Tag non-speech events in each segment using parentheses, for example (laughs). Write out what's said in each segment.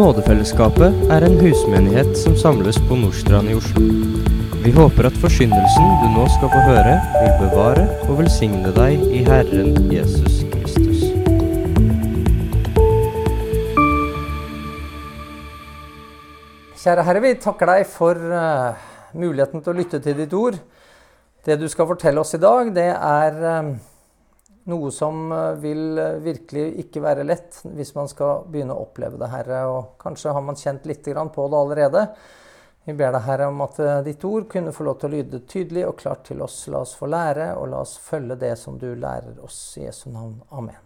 Nådefellesskapet er en husmenighet som samles på Nordstrand i Oslo. Vi håper at forsyndelsen du nå skal få høre, vil bevare og velsigne deg i Herren Jesus Kristus. Kjære Herre, vi takker deg for uh, muligheten til å lytte til ditt ord. Det du skal fortelle oss i dag, det er eh, noe som eh, vil eh, virkelig ikke være lett hvis man skal begynne å oppleve det, Herre. Og kanskje har man kjent litt på det allerede. Vi ber deg, Herre, om at eh, ditt ord kunne få lov til å lyde tydelig og klart til oss. La oss få lære, og la oss følge det som du lærer oss. I Jesu navn. Amen.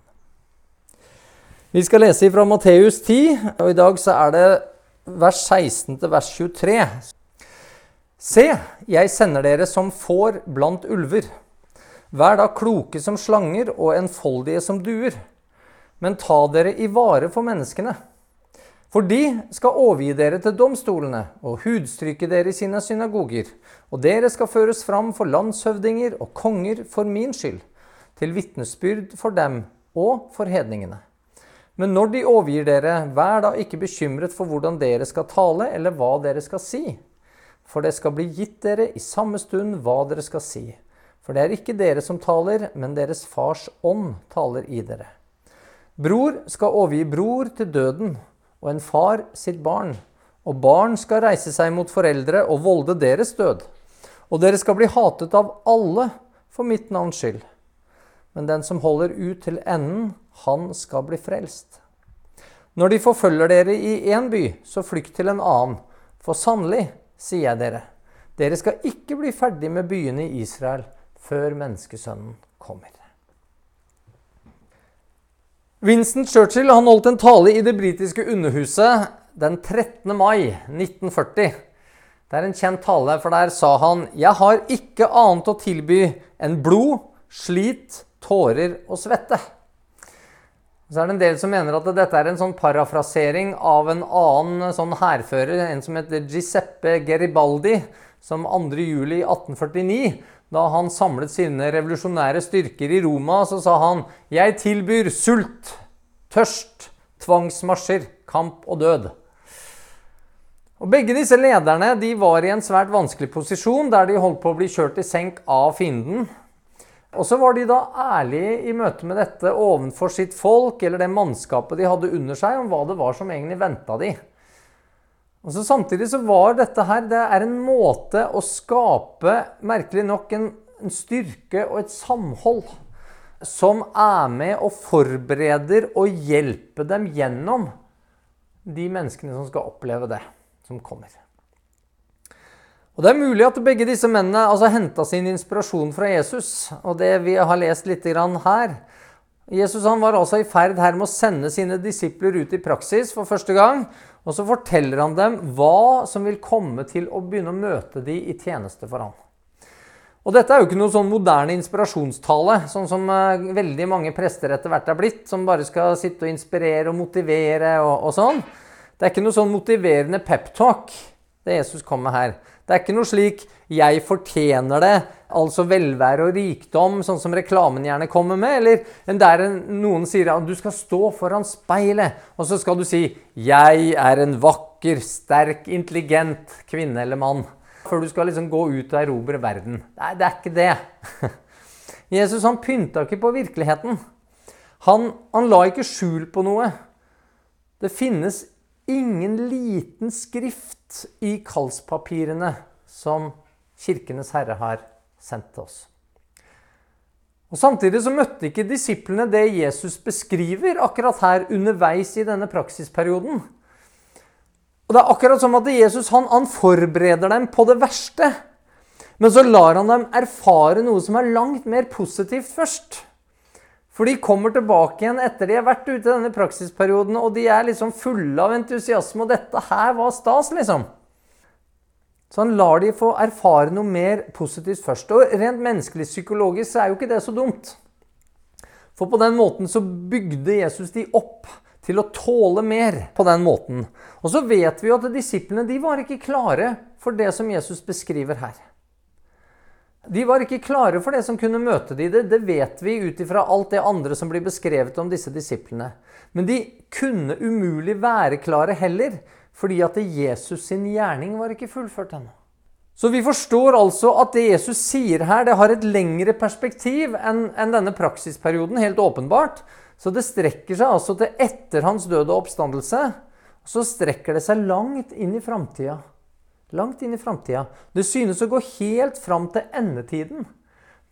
Vi skal lese fra Matteus 10, og i dag så er det vers 16 til vers 23. Se, jeg sender dere som får blant ulver. Vær da kloke som slanger og enfoldige som duer. Men ta dere i vare for menneskene. For de skal overgi dere til domstolene og hudstryke dere i sine synagoger. Og dere skal føres fram for landshøvdinger og konger for min skyld, til vitnesbyrd for dem og for hedningene. Men når de overgir dere, vær da ikke bekymret for hvordan dere skal tale, eller hva dere skal si. For det skal bli gitt dere i samme stund hva dere skal si. For det er ikke dere som taler, men deres fars ånd taler i dere. Bror skal overgi bror til døden, og en far sitt barn. Og barn skal reise seg mot foreldre og volde deres død. Og dere skal bli hatet av alle for mitt navns skyld. Men den som holder ut til enden, han skal bli frelst. Når de forfølger dere i én by, så flykt til en annen. For sannelig, sier jeg dere, dere skal ikke bli ferdig med byene i Israel før menneskesønnen kommer. Winston Churchill han holdt en tale i det britiske underhuset den 13. mai 1940. Det er en kjent tale, for der sa han Jeg har ikke annet å tilby enn blod, slit, tårer og svette. Så er det en del som mener at dette er en sånn parafrasering av en annen sånn hærfører, en som heter Giuseppe Geribaldi, som 2.7.1849, da han samlet sine revolusjonære styrker i Roma, så sa han Jeg tilbyr sult, tørst, tvangsmarsjer, kamp og død. Og Begge disse lederne de var i en svært vanskelig posisjon, der de holdt på å bli kjørt i senk av fienden. Og så var de da ærlige i møte med dette ovenfor sitt folk, eller det mannskapet de hadde under seg, om hva det var som egentlig venta de. Og så Samtidig så var dette her det er en måte å skape, merkelig nok, en, en styrke og et samhold som er med og forbereder og hjelper dem gjennom de menneskene som skal oppleve det som kommer. Og Det er mulig at begge disse mennene altså, henta sin inspirasjon fra Jesus. og det vi har lest litt her. Jesus han var altså i ferd her med å sende sine disipler ut i praksis for første gang. Og så forteller han dem hva som vil komme til å begynne å møte de i tjeneste for ham. Og Dette er jo ikke noe sånn moderne inspirasjonstale, sånn som uh, veldig mange prester etter hvert er blitt, som bare skal sitte og inspirere og motivere og, og sånn. Det er ikke noe sånn motiverende peptalk det Jesus kommer her. Det er ikke noe slik 'jeg fortjener det', altså velvære og rikdom, sånn som reklamen gjerne kommer med. Eller der noen sier at du skal stå foran speilet, og så skal du si 'jeg er en vakker, sterk, intelligent kvinne eller mann'. Før du skal liksom gå ut og erobre verden. Nei, det er ikke det. (laughs) Jesus han pynta ikke på virkeligheten. Han, han la ikke skjul på noe. Det finnes ingen liten skrift i kallspapirene som Kirkenes Herre har sendt oss. Og Samtidig så møtte ikke disiplene det Jesus beskriver akkurat her underveis i denne praksisperioden. Og Det er akkurat som at Jesus han, han forbereder dem på det verste. Men så lar han dem erfare noe som er langt mer positivt først. For de kommer tilbake igjen etter de har vært ute i denne praksisperioden, og de er liksom fulle av entusiasme, og dette her var stas, liksom. Så han lar de få erfare noe mer positivt først. Og rent menneskelig psykologisk så er jo ikke det så dumt. For på den måten så bygde Jesus de opp til å tåle mer på den måten. Og så vet vi jo at disiplene de var ikke klare for det som Jesus beskriver her. De var ikke klare for det som kunne møte dem. Det, det vet vi ut ifra alt det andre som blir beskrevet om disse disiplene. Men de kunne umulig være klare heller, fordi at Jesus sin gjerning var ikke fullført ennå. Så vi forstår altså at det Jesus sier her, det har et lengre perspektiv enn en denne praksisperioden, helt åpenbart. Så det strekker seg altså til etter hans døde oppstandelse. Så strekker det seg langt inn i framtida. Langt inn i framtida. Det synes å gå helt fram til endetiden.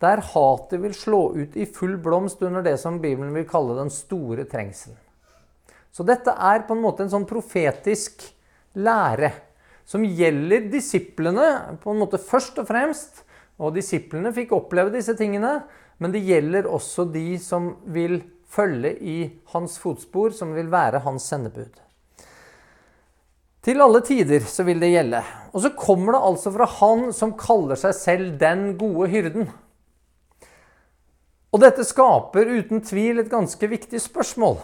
Der hatet vil slå ut i full blomst under det som Bibelen vil kalle den store trengselen. Så dette er på en måte en sånn profetisk lære som gjelder disiplene på en måte først og fremst. Og disiplene fikk oppleve disse tingene, men det gjelder også de som vil følge i hans fotspor, som vil være hans sendebud. Til alle tider så vil det gjelde. Og så kommer det altså fra han som kaller seg selv den gode hyrden. Og dette skaper uten tvil et ganske viktig spørsmål.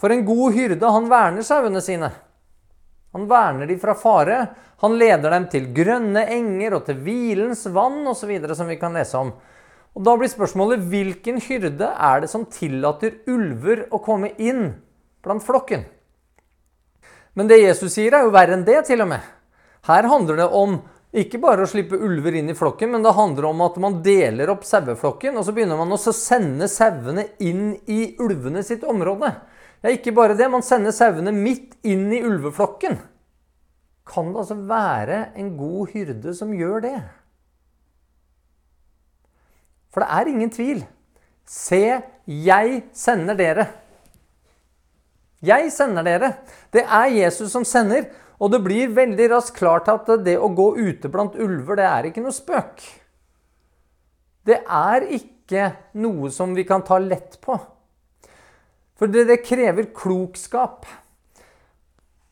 For en god hyrde, han verner sauene sine. Han verner de fra fare. Han leder dem til grønne enger og til hvilens vann osv., som vi kan lese om. Og Da blir spørsmålet hvilken hyrde er det som tillater ulver å komme inn blant flokken? Men det Jesus sier, er jo verre enn det, til og med. Her handler det om ikke bare å slippe ulver inn i flokken, men det handler om at man deler opp saueflokken, og så begynner man å sende sauene inn i ulvene sitt område. Ja, ikke bare det, man sender sauene midt inn i ulveflokken. Kan det altså være en god hyrde som gjør det? For det er ingen tvil. Se, jeg sender dere. Jeg sender dere. Det er Jesus som sender. Og det blir veldig raskt klart at det å gå ute blant ulver, det er ikke noe spøk. Det er ikke noe som vi kan ta lett på. For det, det krever klokskap.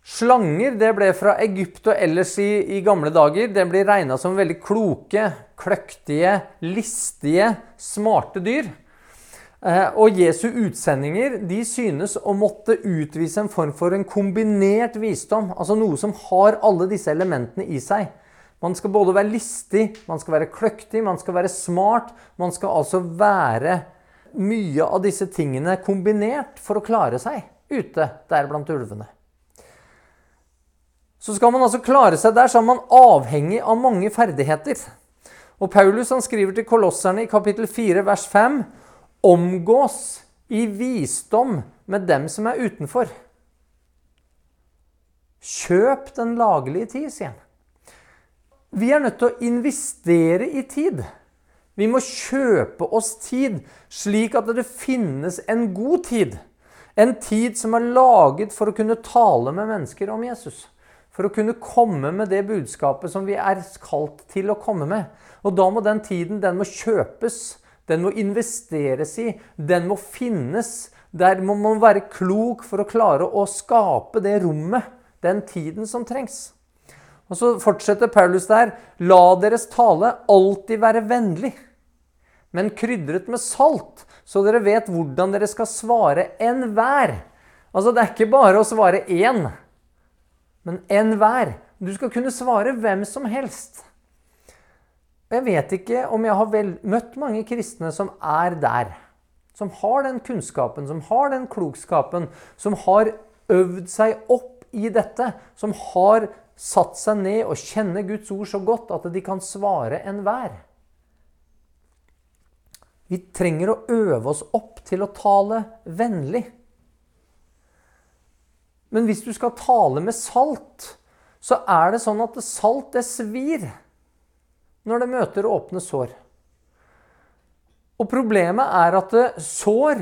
Slanger det ble fra Egypt og ellers i, i gamle dager. Det blir regna som veldig kloke, kløktige, listige, smarte dyr. Eh, og Jesu utsendinger de synes å måtte utvise en form for en kombinert visdom. Altså noe som har alle disse elementene i seg. Man skal både være listig, man skal være kløktig, man skal være smart. Man skal altså være mye av disse tingene kombinert for å klare seg ute der blant ulvene. Så skal man altså klare seg der, så er man avhengig av mange ferdigheter. Og Paulus han skriver til kolosserne i kapittel 4, vers 5.: Omgås i visdom med dem som er utenfor. Kjøp den lagelige tid, sier han. Vi er nødt til å investere i tid. Vi må kjøpe oss tid, slik at det finnes en god tid. En tid som er laget for å kunne tale med mennesker om Jesus. For å kunne komme med det budskapet som vi er kalt til å komme med. Og da må den tiden den må kjøpes, den må investeres i, den må finnes. Der må man være klok for å klare å skape det rommet, den tiden som trengs. Og så fortsetter Paulus der. La deres tale alltid være vennlig, men krydret med salt, så dere vet hvordan dere skal svare enhver. Altså, det er ikke bare å svare én, men enhver. Du skal kunne svare hvem som helst. Jeg vet ikke om jeg har vel, møtt mange kristne som er der. Som har den kunnskapen, som har den klokskapen, som har øvd seg opp i dette. Som har satt seg ned og kjenner Guds ord så godt at de kan svare enhver. Vi trenger å øve oss opp til å tale vennlig. Men hvis du skal tale med salt, så er det sånn at salt det svir når det møter åpne sår. Og problemet er at sår,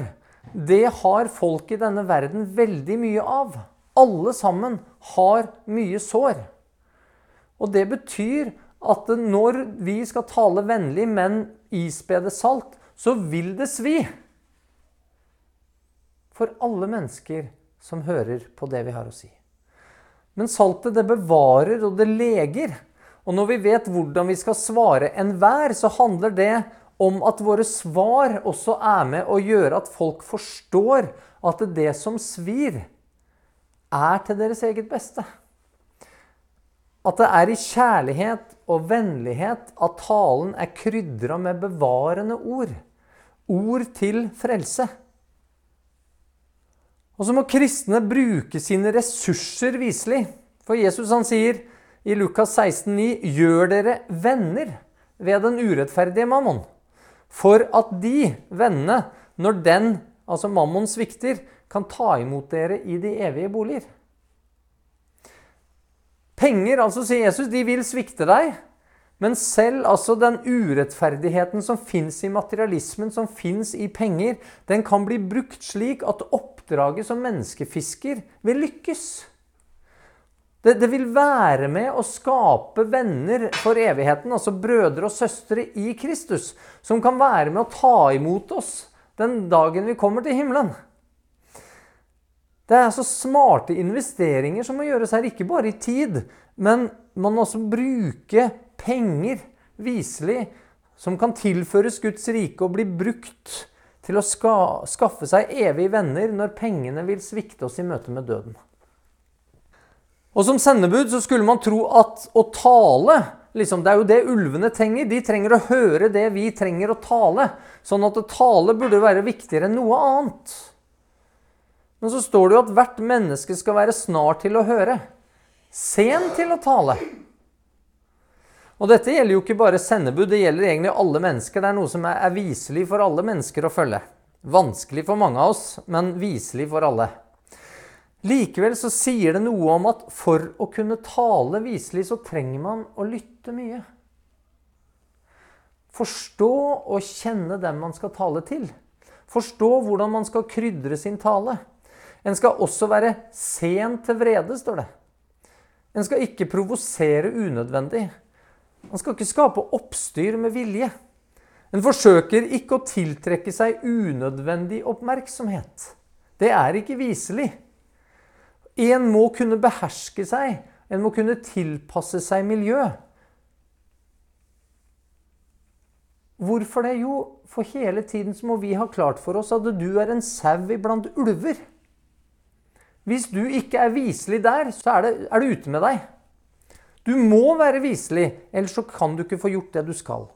det har folk i denne verden veldig mye av. Alle sammen har mye sår. Og det betyr at når vi skal tale vennlig, men ispede salt, så vil det svi. For alle mennesker som hører på det vi har å si. Men saltet det bevarer og det leger. Og når vi vet hvordan vi skal svare enhver, så handler det om at våre svar også er med å gjøre at folk forstår at det som svir, er til deres eget beste. At det er i kjærlighet og vennlighet at talen er krydra med bevarende ord. Ord til frelse. Og så må kristne bruke sine ressurser viselig. For Jesus han sier i Lukas 16,9.: Gjør dere venner ved den urettferdige mammon, for at de vennene, når den, altså mammon, svikter, kan ta imot dere i de evige boliger. Penger, altså, sier Jesus, de vil svikte deg. Men selv altså den urettferdigheten som fins i materialismen, som fins i penger, den kan bli brukt slik at oppdraget som menneskefisker vil lykkes. Det, det, vil være med å skape venner for evigheten, altså brødre og søstre i Kristus, som kan være med å ta imot oss den dagen vi kommer til himmelen. Det er altså smarte investeringer som må gjøres her, ikke bare i tid, men man må også bruke penger viselig som kan tilføres Guds rike og bli brukt til å ska, skaffe seg evige venner når pengene vil svikte oss i møte med døden. Og Som sendebud så skulle man tro at å tale liksom, Det er jo det ulvene trenger. De trenger å høre det vi trenger å tale. Sånn at å tale burde være viktigere enn noe annet. Men så står det jo at hvert menneske skal være snar til å høre, sen til å tale. Og dette gjelder jo ikke bare sendebud, det gjelder egentlig alle mennesker. Det er noe som er viselig for alle mennesker å følge. Vanskelig for mange av oss, men viselig for alle. Likevel så sier det noe om at for å kunne tale viselig, så trenger man å lytte mye. Forstå og kjenne dem man skal tale til. Forstå hvordan man skal krydre sin tale. En skal også være sen til vrede, står det. En skal ikke provosere unødvendig. En skal ikke skape oppstyr med vilje. En forsøker ikke å tiltrekke seg unødvendig oppmerksomhet. Det er ikke viselig. En må kunne beherske seg. En må kunne tilpasse seg miljø. Hvorfor det? Jo, for hele tiden må vi ha klart for oss at du er en sau iblant ulver. Hvis du ikke er viselig der, så er det, er det ute med deg. Du må være viselig, ellers så kan du ikke få gjort det du skal.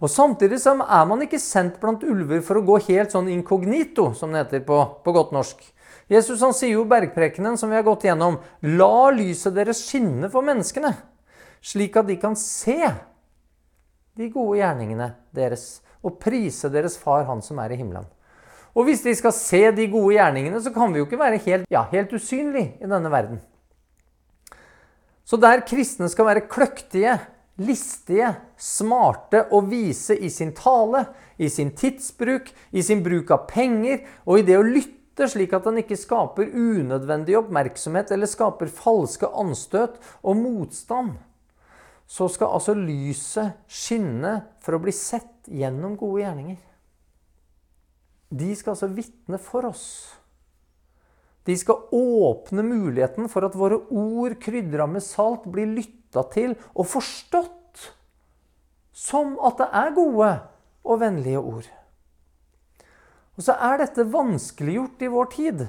Og Samtidig så er man ikke sendt blant ulver for å gå helt sånn inkognito, som det heter på, på godt norsk. Jesus han sier jo i bergprekenen som vi har gått gjennom, la lyset deres skinne for menneskene, slik at de kan se de gode gjerningene deres og prise deres far, han som er i himmelen. Og hvis de skal se de gode gjerningene, så kan vi jo ikke være helt, ja, helt usynlige i denne verden. Så der kristne skal være kløktige, listige, smarte og vise i sin tale, i sin tidsbruk, i sin bruk av penger og i det å lytte slik at han ikke skaper unødvendig oppmerksomhet eller skaper falske anstøt og motstand, så skal altså lyset skinne for å bli sett gjennom gode gjerninger. De skal altså vitne for oss. De skal åpne muligheten for at våre ord krydra med salt blir lytta til og forstått som at det er gode og vennlige ord. Og så er dette vanskeliggjort i vår tid,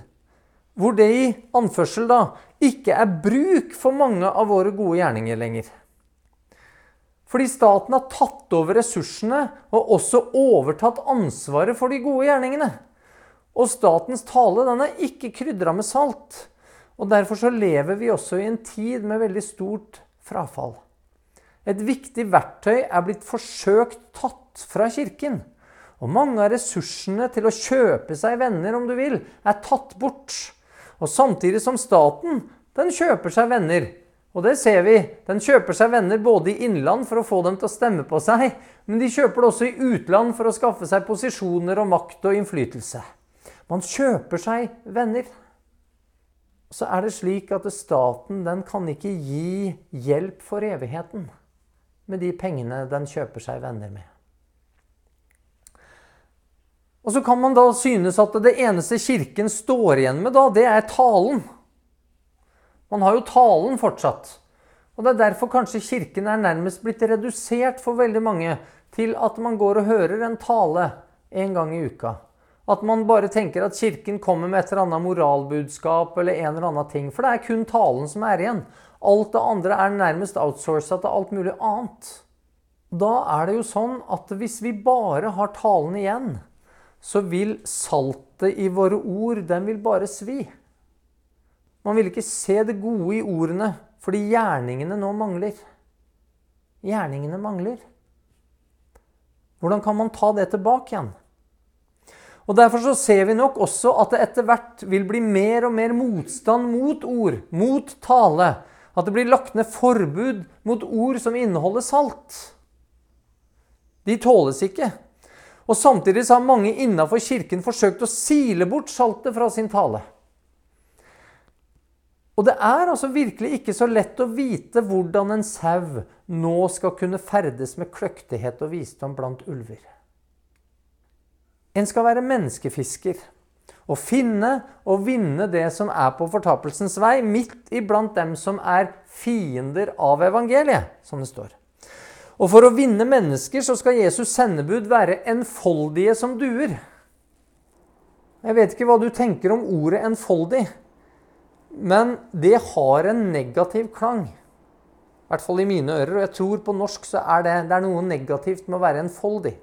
hvor det i anførsel da ikke er bruk for mange av våre gode gjerninger lenger. Fordi staten har tatt over ressursene og også overtatt ansvaret for de gode gjerningene. Og statens tale den er ikke krydra med salt. Og Derfor så lever vi også i en tid med veldig stort frafall. Et viktig verktøy er blitt forsøkt tatt fra Kirken. Og mange av ressursene til å kjøpe seg venner, om du vil, er tatt bort. Og samtidig som staten den kjøper seg venner og det ser vi. Den kjøper seg venner både i innland for å få dem til å stemme på seg, men de kjøper det også i utland for å skaffe seg posisjoner og makt og innflytelse. Man kjøper seg venner. Så er det slik at staten den kan ikke gi hjelp for evigheten med de pengene den kjøper seg venner med. Og så kan man da synes at det eneste Kirken står igjen med, da, det er talen. Man har jo talen fortsatt. Og Det er derfor kanskje Kirken er nærmest blitt redusert for veldig mange til at man går og hører en tale en gang i uka. At man bare tenker at Kirken kommer med et eller annet moralbudskap eller en eller annen ting. For det er kun talen som er igjen. Alt det andre er nærmest outsourca til alt mulig annet. Da er det jo sånn at hvis vi bare har talen igjen, så vil saltet i våre ord, den vil bare svi. Man vil ikke se det gode i ordene fordi gjerningene nå mangler. Gjerningene mangler. Hvordan kan man ta det tilbake igjen? Og Derfor så ser vi nok også at det etter hvert vil bli mer og mer motstand mot ord, mot tale. At det blir lagt ned forbud mot ord som inneholder salt. De tåles ikke. Og Samtidig så har mange innafor kirken forsøkt å sile bort saltet fra sin tale. Og det er altså virkelig ikke så lett å vite hvordan en sau nå skal kunne ferdes med kløktighet og visdom blant ulver. En skal være menneskefisker og finne og vinne det som er på fortapelsens vei, midt iblant dem som er fiender av evangeliet, som det står. Og for å vinne mennesker så skal Jesus' sendebud være enfoldige som duer. Jeg vet ikke hva du tenker om ordet 'enfoldig', men det har en negativ klang. I hvert fall i mine ører. Og jeg tror på norsk så er det, det er noe negativt med å være enfoldig.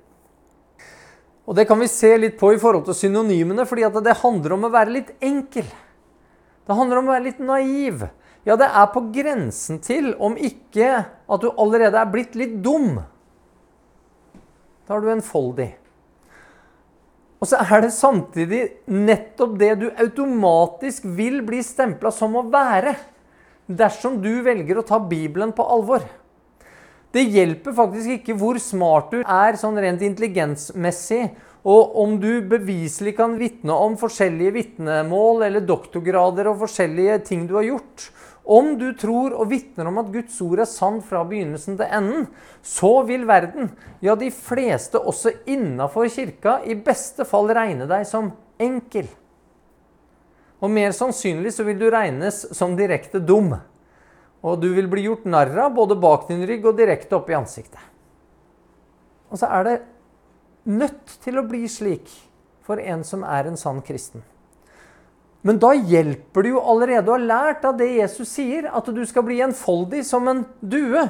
Og Det kan vi se litt på i forhold til synonymene, fordi det handler om å være litt enkel. Det handler om å være litt naiv. Ja, det er på grensen til, om ikke at du allerede er blitt litt dum. Da er du enfoldig. Og så er det samtidig nettopp det du automatisk vil bli stempla som å være, dersom du velger å ta Bibelen på alvor. Det hjelper faktisk ikke hvor smart du er sånn rent intelligensmessig, og om du beviselig kan vitne om forskjellige vitnemål eller doktorgrader og forskjellige ting du har gjort. Om du tror og vitner om at Guds ord er sann fra begynnelsen til enden, så vil verden, ja, de fleste også innafor kirka, i beste fall regne deg som enkel. Og mer sannsynlig så vil du regnes som direkte dum. Og du vil bli gjort narr av både bak din rygg og direkte opp i ansiktet. Og så er det nødt til å bli slik for en som er en sann kristen. Men da hjelper det jo allerede å ha lært av det Jesus sier, at du skal bli enfoldig som en due.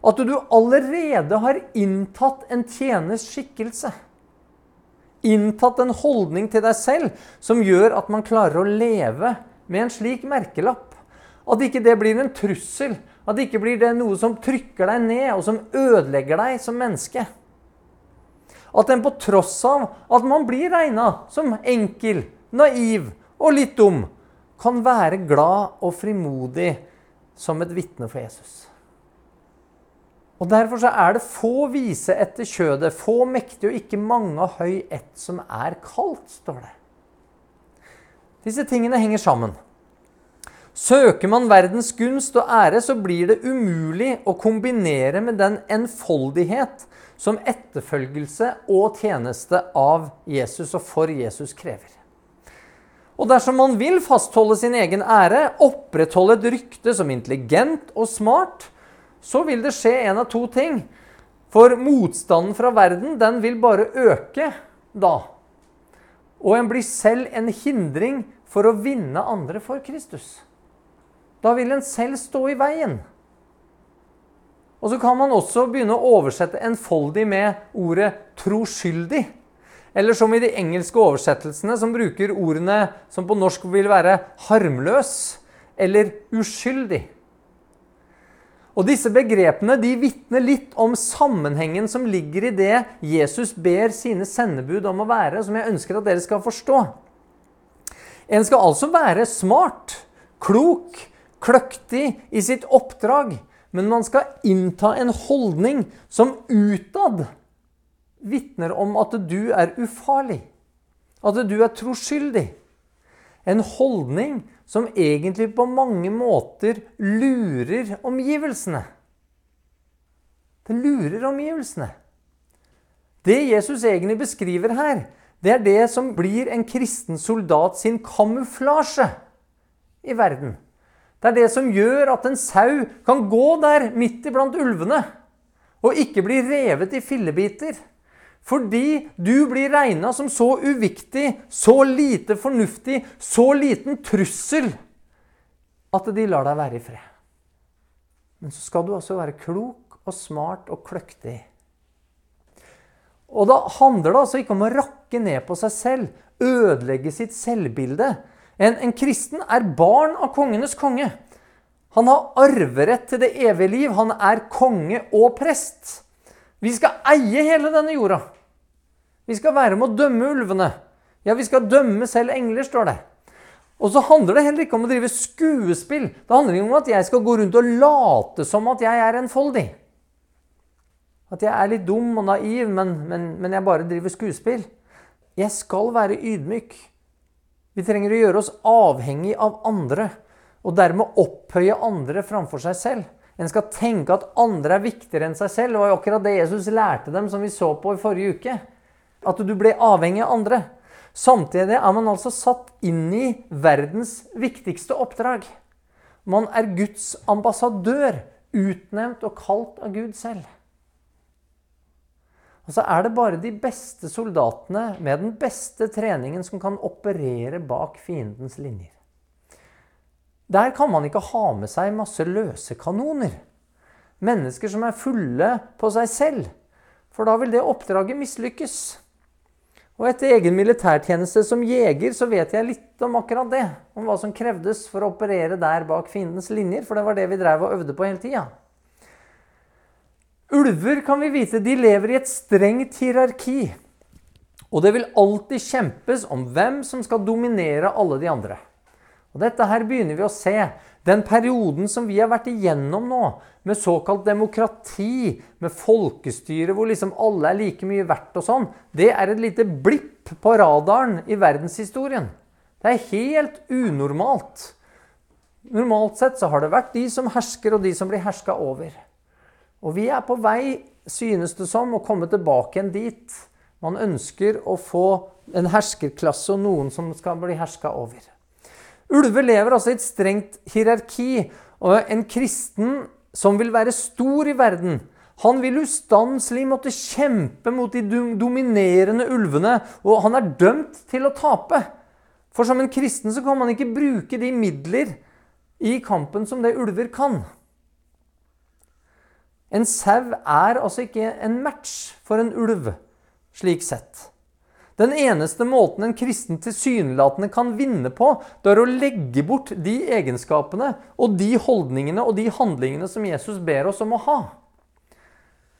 At du allerede har inntatt en tjeners skikkelse. Inntatt en holdning til deg selv som gjør at man klarer å leve med en slik merkelapp. At ikke det blir en trussel. At ikke blir det noe som trykker deg ned, og som ødelegger deg som menneske. At en på tross av at man blir regna som enkel, naiv og litt dum, kan være glad og frimodig som et vitne for Jesus. Og Derfor så er det få vise etter kjødet, få mektige og ikke mange av høy ett som er kaldt, står det. Disse tingene henger sammen. Søker man verdens gunst og ære, så blir det umulig å kombinere med den enfoldighet som etterfølgelse og tjeneste av Jesus og for Jesus krever. Og dersom man vil fastholde sin egen ære, opprettholde et rykte som intelligent og smart, så vil det skje en av to ting. For motstanden fra verden, den vil bare øke da. Og en blir selv en hindring for å vinne andre for Kristus. Da vil en selv stå i veien. Og så kan man også begynne å oversette enfoldig med ordet troskyldig. Eller som i de engelske oversettelsene, som bruker ordene som på norsk vil være harmløs eller uskyldig. Og Disse begrepene de vitner litt om sammenhengen som ligger i det Jesus ber sine sendebud om å være, som jeg ønsker at dere skal forstå. En skal altså være smart, klok, kløktig i sitt oppdrag, men man skal innta en holdning som utad vitner om at du er ufarlig, at du er troskyldig. En holdning som egentlig på mange måter lurer omgivelsene. Det lurer omgivelsene. Det Jesus egentlig beskriver her, det er det som blir en kristen soldat sin kamuflasje i verden. Det er det som gjør at en sau kan gå der midt iblant ulvene og ikke bli revet i fillebiter. Fordi du blir regna som så uviktig, så lite fornuftig, så liten trussel at de lar deg være i fred. Men så skal du også være klok og smart og kløktig. Og da handler det altså ikke om å rakke ned på seg selv, ødelegge sitt selvbilde. En, en kristen er barn av kongenes konge. Han har arverett til det evige liv. Han er konge og prest. Vi skal eie hele denne jorda. Vi skal være med å dømme ulvene. Ja, vi skal dømme selv engler, står det. Og så handler det heller ikke om å drive skuespill. Det handler ikke om at jeg skal gå rundt og late som at jeg er enfoldig. At jeg er litt dum og naiv, men, men, men jeg bare driver skuespill. Jeg skal være ydmyk. Vi trenger å gjøre oss avhengig av andre, og dermed opphøye andre framfor seg selv. En skal tenke at andre er viktigere enn seg selv. Det var jo akkurat det Jesus lærte dem, som vi så på i forrige uke. At du ble avhengig av andre. Samtidig er man altså satt inn i verdens viktigste oppdrag. Man er Guds ambassadør, utnevnt og kalt av Gud selv. Og så er det bare de beste soldatene med den beste treningen som kan operere bak fiendens linjer. Der kan man ikke ha med seg masse løse kanoner. Mennesker som er fulle på seg selv. For da vil det oppdraget mislykkes. Og etter egen militærtjeneste som jeger så vet jeg litt om akkurat det. Om hva som krevdes for å operere der bak fiendens linjer, for det var det vi drev og øvde på hele tida. Ulver kan vi vite, de lever i et strengt hierarki. Og det vil alltid kjempes om hvem som skal dominere alle de andre. Og Dette her begynner vi å se. Den perioden som vi har vært igjennom nå, med såkalt demokrati, med folkestyre hvor liksom alle er like mye verdt og sånn, det er et lite blipp på radaren i verdenshistorien. Det er helt unormalt. Normalt sett så har det vært de som hersker, og de som blir herska over. Og vi er på vei, synes det som, å komme tilbake igjen dit. Man ønsker å få en herskerklasse og noen som skal bli herska over. Ulver lever altså i et strengt hierarki. Og en kristen som vil være stor i verden, han vil ustanselig måtte kjempe mot de dominerende ulvene, og han er dømt til å tape. For som en kristen så kan man ikke bruke de midler i kampen som det ulver kan. En sau er altså ikke en match for en ulv, slik sett. Den eneste måten en kristen tilsynelatende kan vinne på, det er å legge bort de egenskapene og de holdningene og de handlingene som Jesus ber oss om å ha.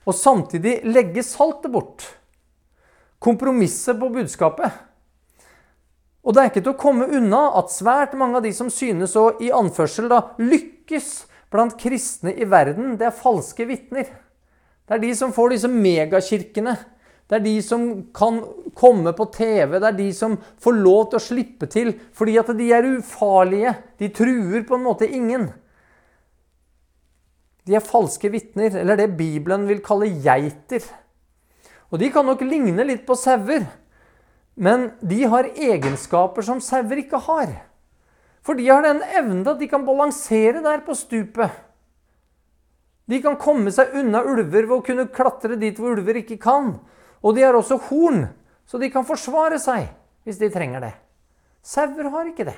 Og samtidig legge saltet bort. Kompromisset på budskapet. Og det er ikke til å komme unna at svært mange av de som synes å i anførsel da, lykkes blant kristne i verden, det er falske vitner. Det er de som får disse megakirkene. Det er de som kan komme på TV. Det er de som får lov til å slippe til fordi at de er ufarlige. De truer på en måte ingen. De er falske vitner, eller det Bibelen vil kalle geiter. Og de kan nok ligne litt på sauer, men de har egenskaper som sauer ikke har. For de har den evnen at de kan balansere der på stupet. De kan komme seg unna ulver ved å kunne klatre dit hvor ulver ikke kan. Og de har også horn, så de kan forsvare seg hvis de trenger det. Sauer har ikke det.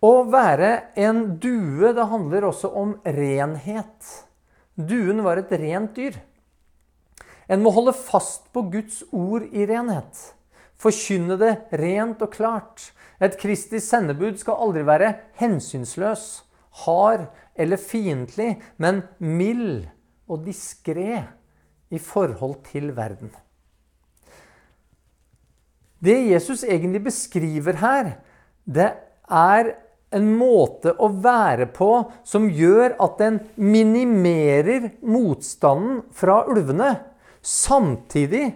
Å være en due, det handler også om renhet. Duen var et rent dyr. En må holde fast på Guds ord i renhet. Forkynne det rent og klart. Et Kristi sendebud skal aldri være hensynsløs, hard eller fiendtlig, men mild og diskré i forhold til verden. Det Jesus egentlig beskriver her, det er en måte å være på som gjør at den minimerer motstanden fra ulvene, samtidig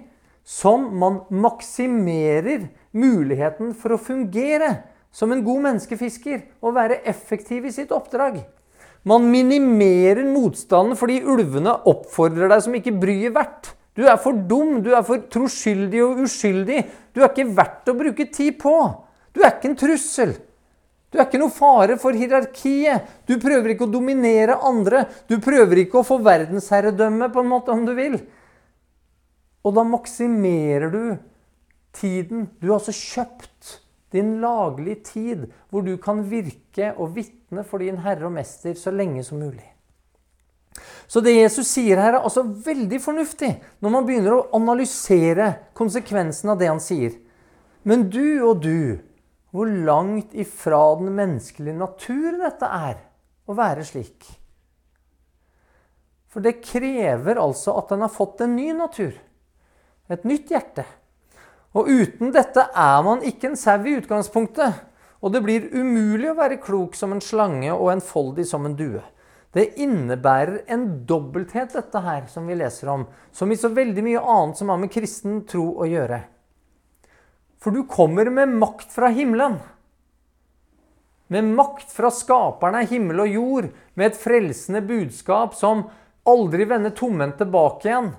som man maksimerer muligheten for å fungere som en god menneskefisker og være effektiv i sitt oppdrag. Man minimerer motstanden fordi ulvene oppfordrer deg som ikke bryet verdt. Du er for dum, du er for troskyldig og uskyldig. Du er ikke verdt å bruke tid på. Du er ikke en trussel. Du er ikke noe fare for hierarkiet. Du prøver ikke å dominere andre. Du prøver ikke å få verdensherredømme, på en måte, om du vil. Og da maksimerer du tiden. Du har altså kjøpt din laglige tid, hvor du kan virke og vitne for din Herre og Mester så lenge som mulig. Så det Jesus sier her, er altså veldig fornuftig når man begynner å analysere konsekvensen av det han sier. Men du og du, hvor langt ifra den menneskelige natur dette er å være slik. For det krever altså at den har fått en ny natur. Et nytt hjerte. Og uten dette er man ikke en sau i utgangspunktet. Og det blir umulig å være klok som en slange og enfoldig som en due. Det innebærer en dobbelthet, dette her, som vi leser om, som i så veldig mye annet som har med kristen tro å gjøre. For du kommer med makt fra himmelen. Med makt fra skaperne av himmel og jord, med et frelsende budskap som aldri vender tomhendt tilbake igjen.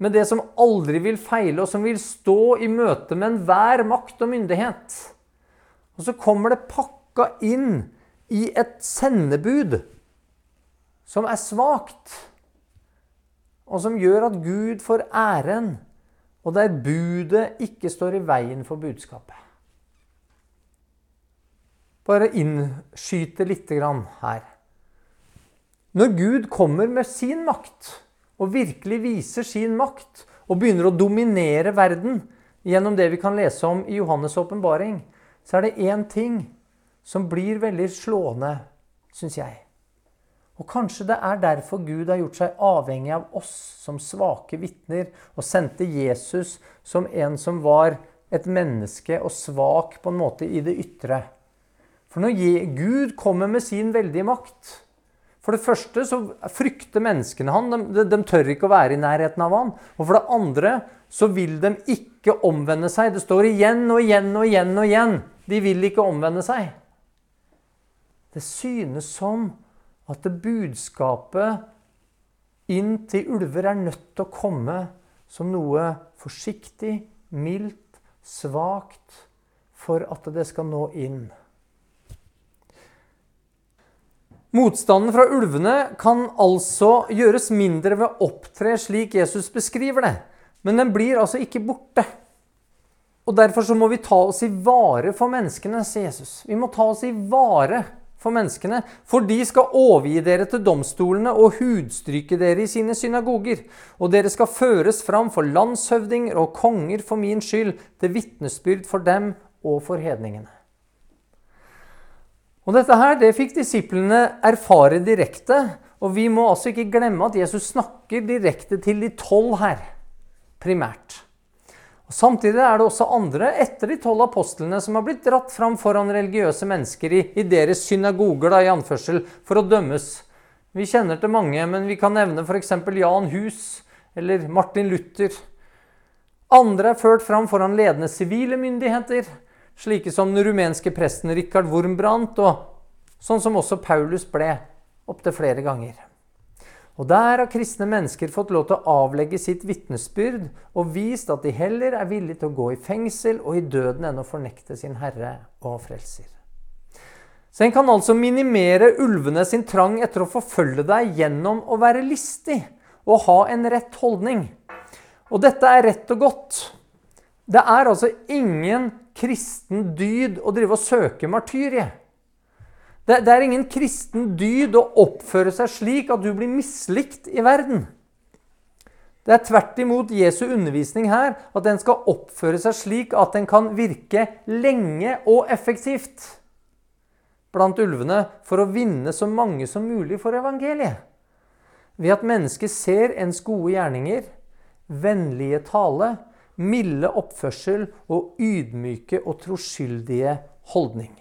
Med det som aldri vil feile, og som vil stå i møte med enhver makt og myndighet. Og så kommer det pakka inn i et sendebud som er svakt, og som gjør at Gud får æren, og der budet ikke står i veien for budskapet. Bare innskyte lite grann her. Når Gud kommer med sin makt, og virkelig viser sin makt, og begynner å dominere verden gjennom det vi kan lese om i Johannes' åpenbaring, så er det én ting som blir veldig slående, syns jeg. Og kanskje det er derfor Gud har gjort seg avhengig av oss som svake vitner, og sendte Jesus som en som var et menneske og svak på en måte i det ytre. For når Gud kommer med sin veldige makt For det første så frykter menneskene han. De, de, tør ikke å være i nærheten av han. Og for det andre så vil de ikke omvende seg. Det står igjen og igjen og igjen og igjen. De vil ikke omvende seg. Det synes som at det budskapet inn til ulver er nødt til å komme som noe forsiktig, mildt, svakt, for at det skal nå inn. Motstanden fra ulvene kan altså gjøres mindre ved å opptre slik Jesus beskriver det. Men den blir altså ikke borte. Og Derfor så må vi ta oss i vare for menneskene, sier Jesus. Vi må ta oss i vare for menneskene, for de skal overgi dere til domstolene og hudstryke dere i sine synagoger. Og dere skal føres fram for landshøvdinger og konger for min skyld, til vitnesbyrd for dem og for hedningene. Og Dette her, det fikk disiplene erfare direkte. Og vi må altså ikke glemme at Jesus snakker direkte til de tolv her, primært. Og Samtidig er det også andre etter de tolv apostlene som har blitt dratt fram foran religiøse mennesker i, i deres synagoger da, i anførsel, for å dømmes. Vi kjenner til mange, men vi kan nevne f.eks. Jan Hus eller Martin Luther. Andre er ført fram foran ledende sivile myndigheter, slike som den rumenske presten Richard Wurmbrandt, og sånn som også Paulus ble opptil flere ganger. Og der har kristne mennesker fått lov til å avlegge sitt vitnesbyrd og vist at de heller er villige til å gå i fengsel og i døden enn å fornekte sin Herre og Frelser. Så en kan altså minimere ulvene sin trang etter å forfølge deg gjennom å være listig og ha en rett holdning. Og dette er rett og godt. Det er altså ingen kristen dyd å drive og søke martyriet. Det, det er ingen kristen dyd å oppføre seg slik at du blir mislikt i verden. Det er tvert imot Jesu undervisning her at den skal oppføre seg slik at den kan virke lenge og effektivt blant ulvene for å vinne så mange som mulig for evangeliet. Ved at mennesket ser ens gode gjerninger, vennlige tale, milde oppførsel og ydmyke og troskyldige holdning.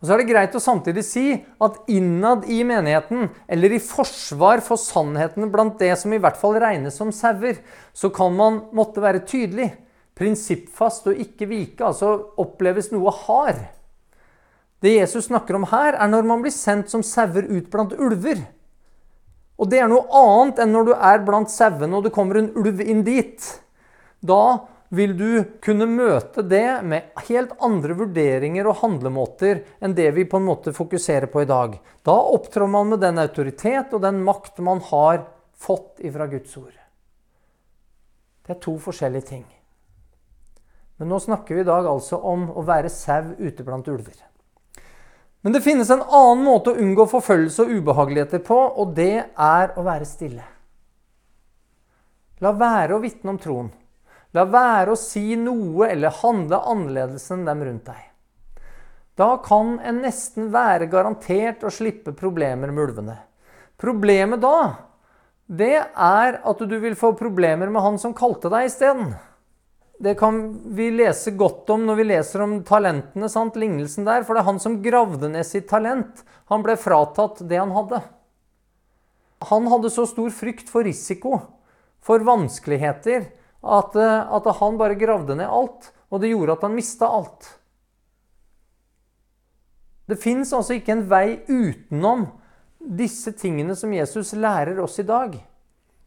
Og så er det greit å samtidig si at innad i menigheten, eller i forsvar for sannheten blant det som i hvert fall regnes som sauer, så kan man måtte være tydelig, prinsippfast og ikke vike, altså oppleves noe hard. Det Jesus snakker om her, er når man blir sendt som sauer ut blant ulver. Og det er noe annet enn når du er blant sauene og det kommer en ulv inn dit. Da vil du kunne møte det med helt andre vurderinger og handlemåter enn det vi på en måte fokuserer på i dag. Da opptrår man med den autoritet og den makt man har fått ifra Guds ord. Det er to forskjellige ting. Men nå snakker vi i dag altså om å være sau ute blant ulver. Men det finnes en annen måte å unngå forfølgelse og ubehageligheter på, og det er å være stille. La være å vitne om troen. La være å si noe eller handle annerledes enn dem rundt deg. Da kan en nesten være garantert å slippe problemer med ulvene. Problemet da, det er at du vil få problemer med han som kalte deg isteden. Det kan vi lese godt om når vi leser om talentene, sant? lignelsen der. For det er han som gravde ned sitt talent. Han ble fratatt det han hadde. Han hadde så stor frykt for risiko, for vanskeligheter, at, at han bare gravde ned alt. Og det gjorde at han mista alt. Det fins altså ikke en vei utenom disse tingene som Jesus lærer oss i dag.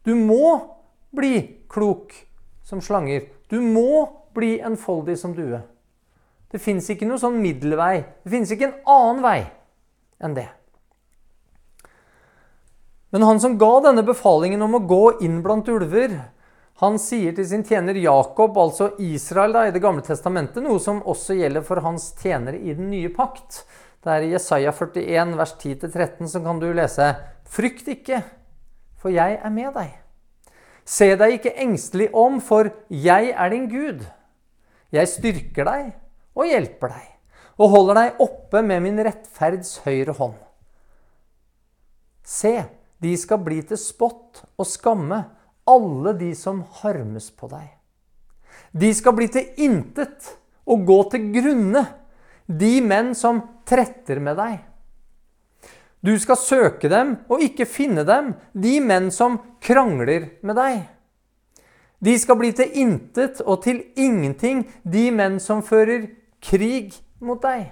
Du må bli klok som slanger. Du må bli enfoldig som due. Det fins ikke noe sånn middelvei. Det fins ikke en annen vei enn det. Men han som ga denne befalingen om å gå inn blant ulver, han sier til sin tjener Jakob, altså Israel da, i Det gamle testamentet, noe som også gjelder for hans tjenere i den nye pakt. Det er i Jesaja 41, vers 10-13, så kan du lese Frykt ikke, for jeg er med deg. Se deg ikke engstelig om, for jeg er din Gud. Jeg styrker deg og hjelper deg, og holder deg oppe med min rettferds høyre hånd. Se, de skal bli til spott og skamme, alle de som harmes på deg. De skal bli til intet og gå til grunne, de menn som tretter med deg. Du skal søke dem og ikke finne dem, de menn som krangler med deg. De skal bli til intet og til ingenting, de menn som fører krig mot deg.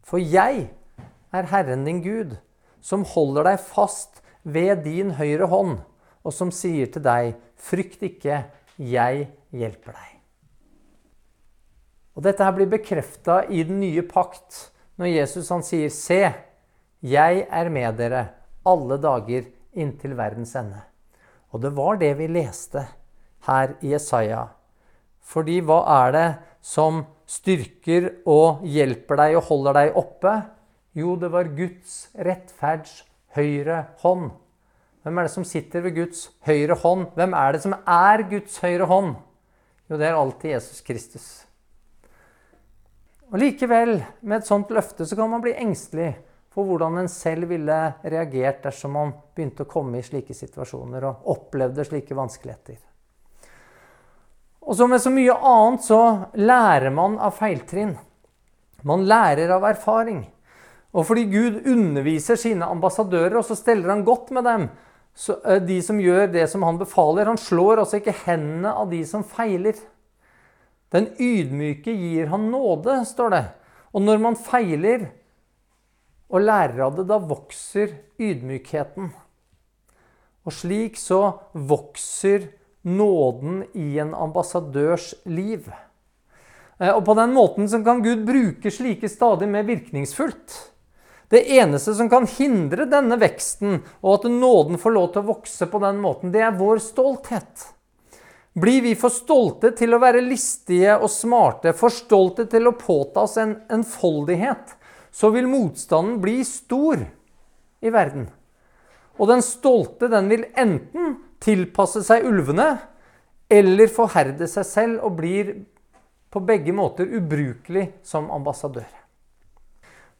For jeg er Herren din Gud, som holder deg fast ved din høyre hånd og som sier til deg, 'Frykt ikke, jeg hjelper deg'. Og Dette her blir bekrefta i den nye pakt når Jesus han sier, 'Se, jeg er med dere alle dager inntil verdens ende'. Og det var det vi leste her i Jesaja. Fordi hva er det som styrker og hjelper deg og holder deg oppe? Jo, det var Guds rettferds høyre hånd. Hvem er det som sitter ved Guds høyre hånd? Hvem er det som er Guds høyre hånd? Jo, det er alltid Jesus Kristus. Og Likevel, med et sånt løfte, så kan man bli engstelig for hvordan en selv ville reagert dersom man begynte å komme i slike situasjoner og opplevde slike vanskeligheter. Og som med så mye annet så lærer man av feiltrinn. Man lærer av erfaring. Og fordi Gud underviser sine ambassadører, og så steller han godt med dem, så, eh, de som gjør det som han befaler. Han slår altså ikke hendene av de som feiler. Den ydmyke gir han nåde, står det. Og når man feiler og lærer av det, da vokser ydmykheten. Og slik så vokser nåden i en ambassadørs liv. Eh, og på den måten så kan Gud bruke slike stadig mer virkningsfullt. Det eneste som kan hindre denne veksten, og at nåden får lov til å vokse på den måten, det er vår stolthet. Blir vi for stolte til å være listige og smarte, for stolte til å påta oss en enfoldighet, så vil motstanden bli stor i verden. Og den stolte den vil enten tilpasse seg ulvene eller forherde seg selv og blir på begge måter ubrukelig som ambassadør.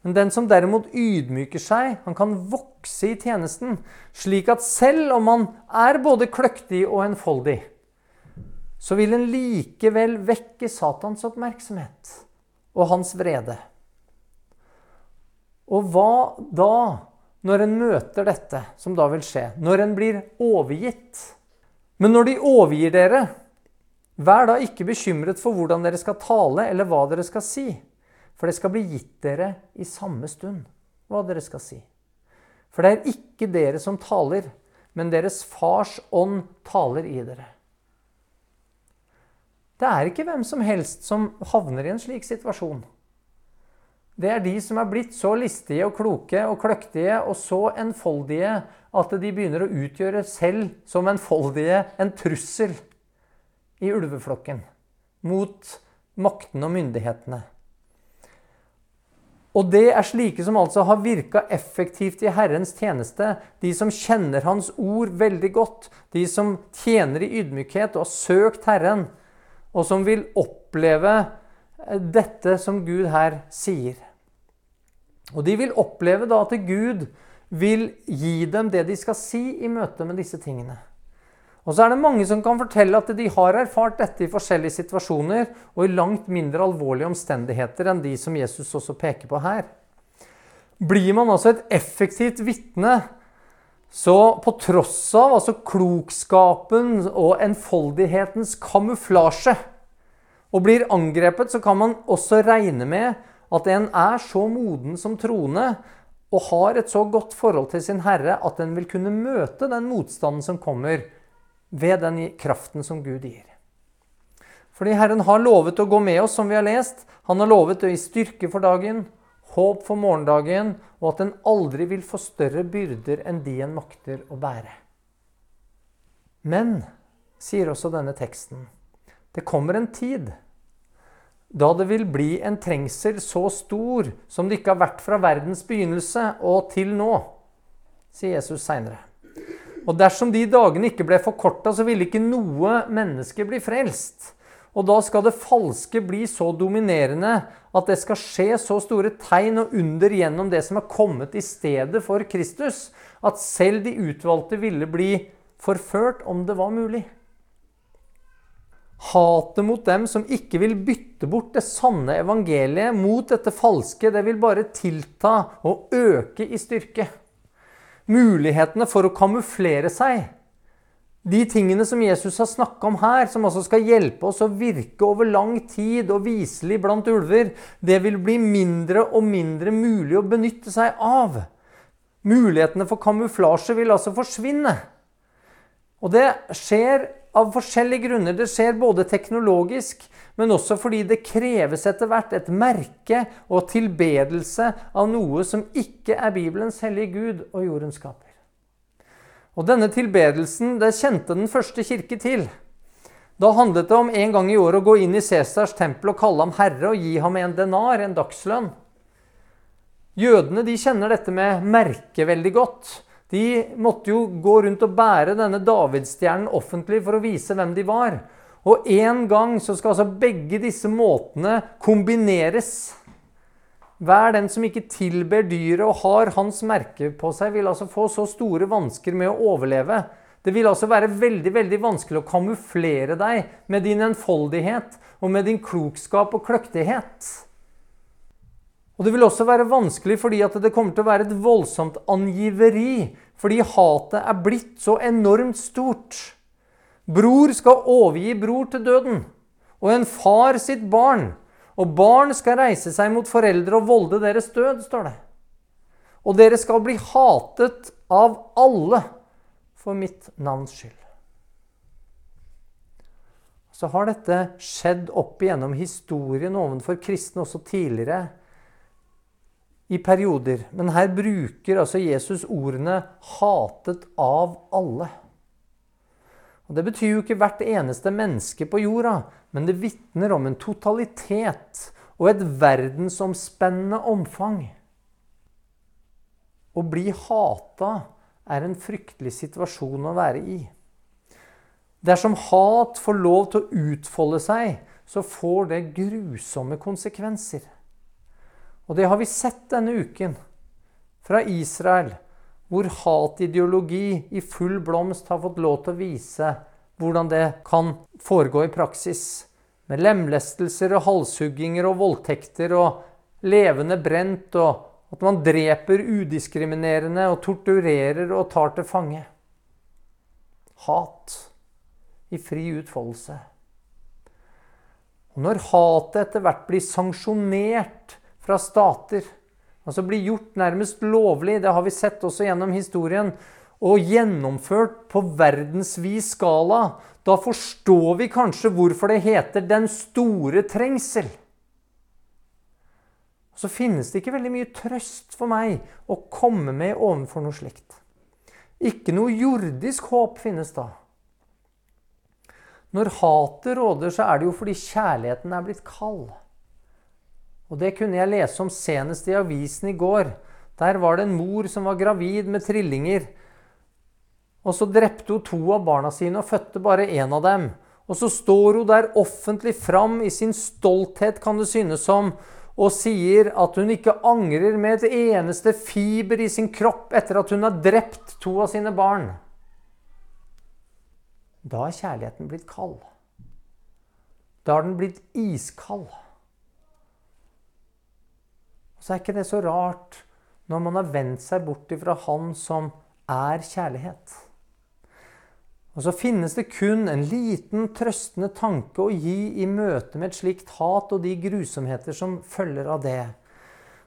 Men den som derimot ydmyker seg, han kan vokse i tjenesten, slik at selv om han er både kløktig og enfoldig, så vil en likevel vekke Satans oppmerksomhet og hans vrede. Og hva da, når en møter dette, som da vil skje? Når en blir overgitt? Men når de overgir dere, vær da ikke bekymret for hvordan dere skal tale, eller hva dere skal si. For det skal bli gitt dere i samme stund hva dere skal si. For det er ikke dere som taler, men deres fars ånd taler i dere. Det er ikke hvem som helst som havner i en slik situasjon. Det er de som er blitt så listige og kloke og kløktige og så enfoldige at de begynner å utgjøre selv som enfoldige en trussel i ulveflokken mot maktene og myndighetene. Og det er slike som altså har virka effektivt i Herrens tjeneste. De som kjenner Hans ord veldig godt. De som tjener i ydmykhet og har søkt Herren. Og som vil oppleve dette som Gud her sier. Og de vil oppleve da at Gud vil gi dem det de skal si i møte med disse tingene. Og så er det mange som kan fortelle at de har erfart dette i forskjellige situasjoner og i langt mindre alvorlige omstendigheter enn de som Jesus også peker på her. Blir man altså et effektivt vitne, så på tross av altså klokskapen og enfoldighetens kamuflasje og blir angrepet, så kan man også regne med at en er så moden som troende og har et så godt forhold til sin Herre at en vil kunne møte den motstanden som kommer ved den kraften som Gud gir. Fordi Herren har lovet å gå med oss, som vi har lest. Han har lovet å gi styrke for dagen, håp for morgendagen, og at en aldri vil få større byrder enn de en makter å bære. Men, sier også denne teksten, det kommer en tid da det vil bli en trengsel så stor som det ikke har vært fra verdens begynnelse og til nå, sier Jesus seinere. Og dersom de dagene ikke ble forkorta, så ville ikke noe menneske bli frelst. Og da skal det falske bli så dominerende at det skal skje så store tegn og under gjennom det som er kommet i stedet for Kristus, at selv de utvalgte ville bli forført om det var mulig. Hatet mot dem som ikke vil bytte bort det sanne evangeliet mot dette falske, det vil bare tilta og øke i styrke. Mulighetene for å kamuflere seg, de tingene som Jesus har snakka om her, som altså skal hjelpe oss å virke over lang tid og viselig blant ulver, det vil bli mindre og mindre mulig å benytte seg av. Mulighetene for kamuflasje vil altså forsvinne. Og det skjer av forskjellige grunner. Det skjer både teknologisk, men også fordi det kreves etter hvert et merke og tilbedelse av noe som ikke er Bibelens hellige Gud og jordens skaper. Og denne tilbedelsen det kjente den første kirke til. Da handlet det om en gang i året å gå inn i Cæsars tempel og kalle ham herre og gi ham en denar, en dagslønn. Jødene de kjenner dette med merke veldig godt. De måtte jo gå rundt og bære denne davidsstjernen offentlig for å vise hvem de var. Og en gang så skal altså begge disse måtene kombineres. Hver den som ikke tilber dyret og har hans merke på seg, vil altså få så store vansker med å overleve. Det vil altså være veldig veldig vanskelig å kamuflere deg med din enfoldighet og med din klokskap og kløktighet. Og det vil også være vanskelig fordi at det kommer til å være et voldsomt angiveri. Fordi hatet er blitt så enormt stort. Bror skal overgi bror til døden. Og en far sitt barn. Og barn skal reise seg mot foreldre og volde deres død, står det. Og dere skal bli hatet av alle for mitt navns skyld. Så har dette skjedd opp igjennom historien overfor kristne også tidligere i perioder. Men her bruker altså Jesus ordene 'hatet av alle'. Og Det betyr jo ikke hvert eneste menneske på jorda, men det vitner om en totalitet og et verdensomspennende omfang. Å bli hata er en fryktelig situasjon å være i. Dersom hat får lov til å utfolde seg, så får det grusomme konsekvenser. Og det har vi sett denne uken fra Israel, hvor hatideologi i full blomst har fått lov til å vise hvordan det kan foregå i praksis. Med lemlestelser og halshugginger og voldtekter og levende brent, og at man dreper udiskriminerende og torturerer og tar til fange. Hat i fri utfoldelse. Og når hatet etter hvert blir sanksjonert fra stater. Altså bli gjort nærmest lovlig, det har vi sett også gjennom historien, og gjennomført på verdensvis skala. Da forstår vi kanskje hvorfor det heter 'den store trengsel'. Så finnes det ikke veldig mye trøst for meg å komme med overfor noe slikt. Ikke noe jordisk håp finnes da. Når hatet råder, så er det jo fordi kjærligheten er blitt kald. Og det kunne jeg lese om senest i avisen i går. Der var det en mor som var gravid med trillinger. Og så drepte hun to av barna sine og fødte bare én av dem. Og så står hun der offentlig fram i sin stolthet, kan det synes som, og sier at hun ikke angrer med et eneste fiber i sin kropp etter at hun har drept to av sine barn. Da er kjærligheten blitt kald. Da har den blitt iskald. Så er ikke det så rart når man har vendt seg bort ifra Han som er kjærlighet. Og så finnes det kun en liten trøstende tanke å gi i møte med et slikt hat og de grusomheter som følger av det.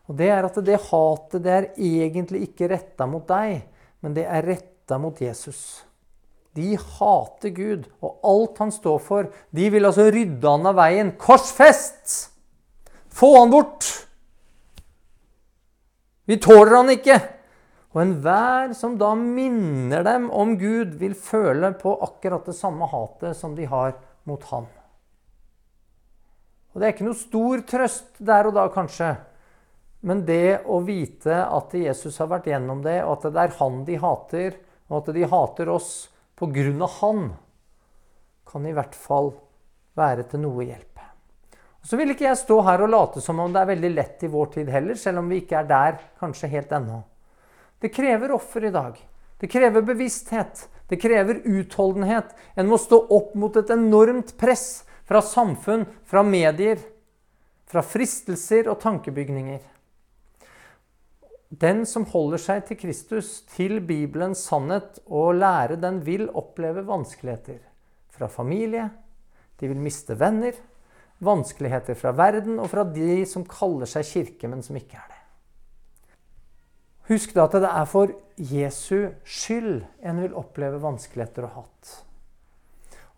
Og det er at det hatet det er egentlig ikke retta mot deg, men det er retta mot Jesus. De hater Gud og alt han står for. De vil altså rydde han av veien. Korsfest! Få han bort! Vi tåler han ikke! Og enhver som da minner dem om Gud, vil føle på akkurat det samme hatet som de har mot Han. Og Det er ikke noe stor trøst der og da, kanskje. Men det å vite at Jesus har vært gjennom det, og at det er han de hater, og at de hater oss på grunn av han, kan i hvert fall være til noe hjelp. Så vil ikke jeg stå her og late som om det er veldig lett i vår tid heller, selv om vi ikke er der kanskje helt ennå. Det krever offer i dag. Det krever bevissthet. Det krever utholdenhet. En må stå opp mot et enormt press fra samfunn, fra medier, fra fristelser og tankebygninger. Den som holder seg til Kristus, til Bibelens sannhet og lære den, vil oppleve vanskeligheter fra familie. De vil miste venner. Vanskeligheter fra verden og fra de som kaller seg kirke, men som ikke er det. Husk da at det er for Jesu skyld en vil oppleve vanskeligheter og hatt.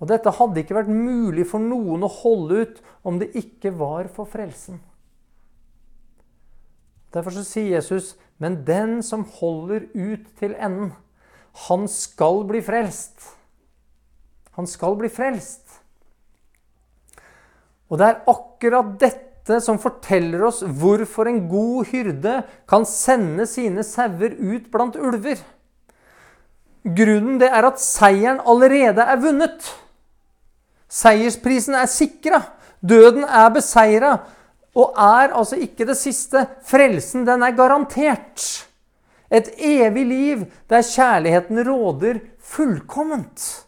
Og dette hadde ikke vært mulig for noen å holde ut om det ikke var for frelsen. Derfor så sier Jesus, 'Men den som holder ut til enden, han skal bli frelst.' Han skal bli frelst. Og det er akkurat dette som forteller oss hvorfor en god hyrde kan sende sine sauer ut blant ulver. Grunnen det er at seieren allerede er vunnet. Seiersprisen er sikra. Døden er beseira. Og er altså ikke det siste. Frelsen, den er garantert. Et evig liv der kjærligheten råder fullkomment.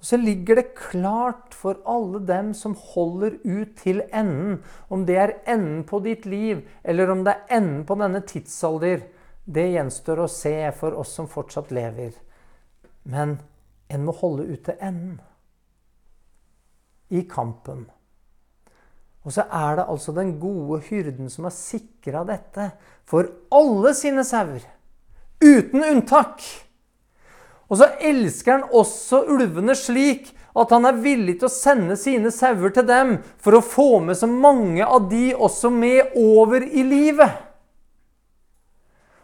Så ligger det klart for alle dem som holder ut til enden, om det er enden på ditt liv, eller om det er enden på denne tidsalder. Det gjenstår å se for oss som fortsatt lever. Men en må holde ut til enden i kampen. Og så er det altså den gode hyrden som har sikra dette for alle sine sauer. Uten unntak. Og så elsker han også ulvene slik at han er villig til å sende sine sauer til dem for å få med så mange av de også med over i livet.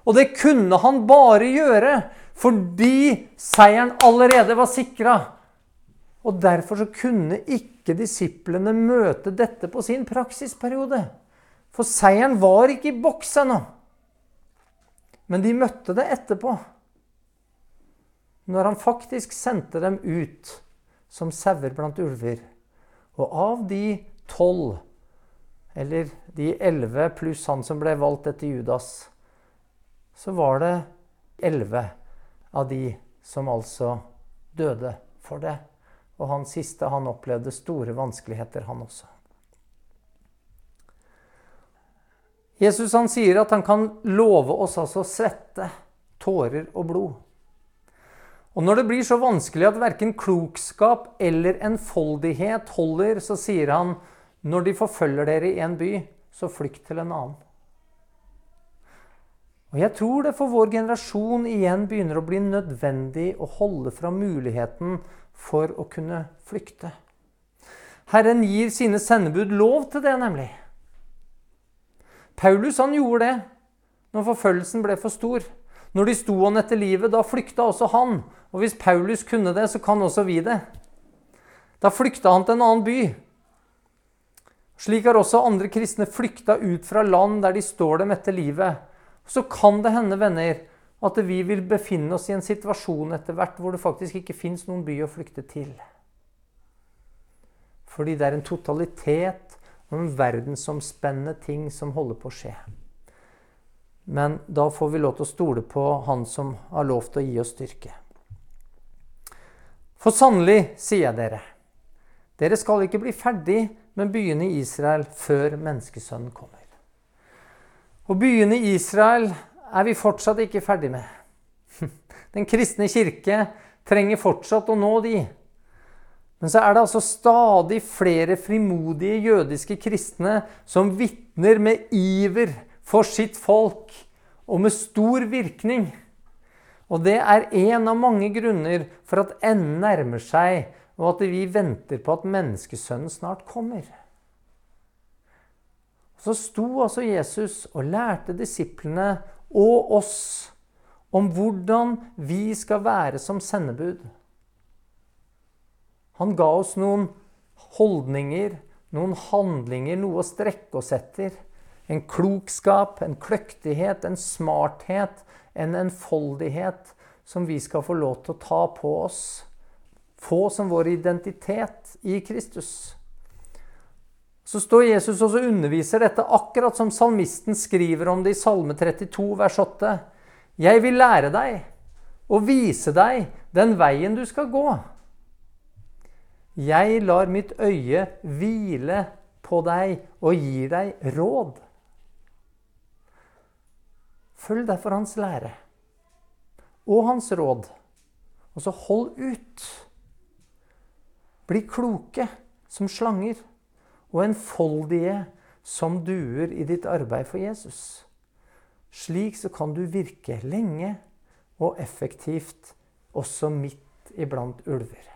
Og det kunne han bare gjøre fordi seieren allerede var sikra. Og derfor så kunne ikke disiplene møte dette på sin praksisperiode. For seieren var ikke i boks ennå. Men de møtte det etterpå når han faktisk sendte dem ut som sauer blant ulver. Og av de tolv, eller de elleve pluss han som ble valgt etter Judas, så var det elleve av de som altså døde for det. Og han siste, han opplevde store vanskeligheter, han også. Jesus han sier at han kan love oss altså svette, tårer og blod. Og når det blir så vanskelig at verken klokskap eller enfoldighet holder, så sier han når de forfølger dere i en by, så flykt til en annen. Og Jeg tror det for vår generasjon igjen begynner å bli nødvendig å holde fra muligheten for å kunne flykte. Herren gir sine sendebud lov til det, nemlig. Paulus han gjorde det når forfølgelsen ble for stor. Når de sto han etter livet, da flykta også han. Og hvis Paulus kunne det, så kan også vi det. Da flykta han til en annen by. Slik har også andre kristne flykta ut fra land der de står dem etter livet. Så kan det hende, venner, at vi vil befinne oss i en situasjon etter hvert hvor det faktisk ikke fins noen by å flykte til. Fordi det er en totalitet og en verdensomspennende ting som holder på å skje. Men da får vi lov til å stole på Han som har lov til å gi oss styrke. For sannelig, sier jeg dere, dere skal ikke bli ferdig med byene i Israel før menneskesønnen kommer. Og byene i Israel er vi fortsatt ikke ferdig med. (laughs) Den kristne kirke trenger fortsatt å nå de. Men så er det altså stadig flere frimodige jødiske kristne som vitner med iver for sitt folk, og med stor virkning. Og det er en av mange grunner for at enden nærmer seg, og at vi venter på at menneskesønnen snart kommer. Så sto altså Jesus og lærte disiplene og oss om hvordan vi skal være som sendebud. Han ga oss noen holdninger, noen handlinger, noe å strekke oss etter. En klokskap, en kløktighet, en smarthet, en enfoldighet som vi skal få lov til å ta på oss. Få som vår identitet i Kristus. Så står Jesus og underviser dette akkurat som salmisten skriver om det i Salme 32, vers 8. Jeg vil lære deg og vise deg den veien du skal gå. Jeg lar mitt øye hvile på deg og gir deg råd. Følg derfor hans lære og hans råd, og så hold ut. Bli kloke som slanger og enfoldige som duer i ditt arbeid for Jesus. Slik så kan du virke lenge og effektivt også midt iblant ulver.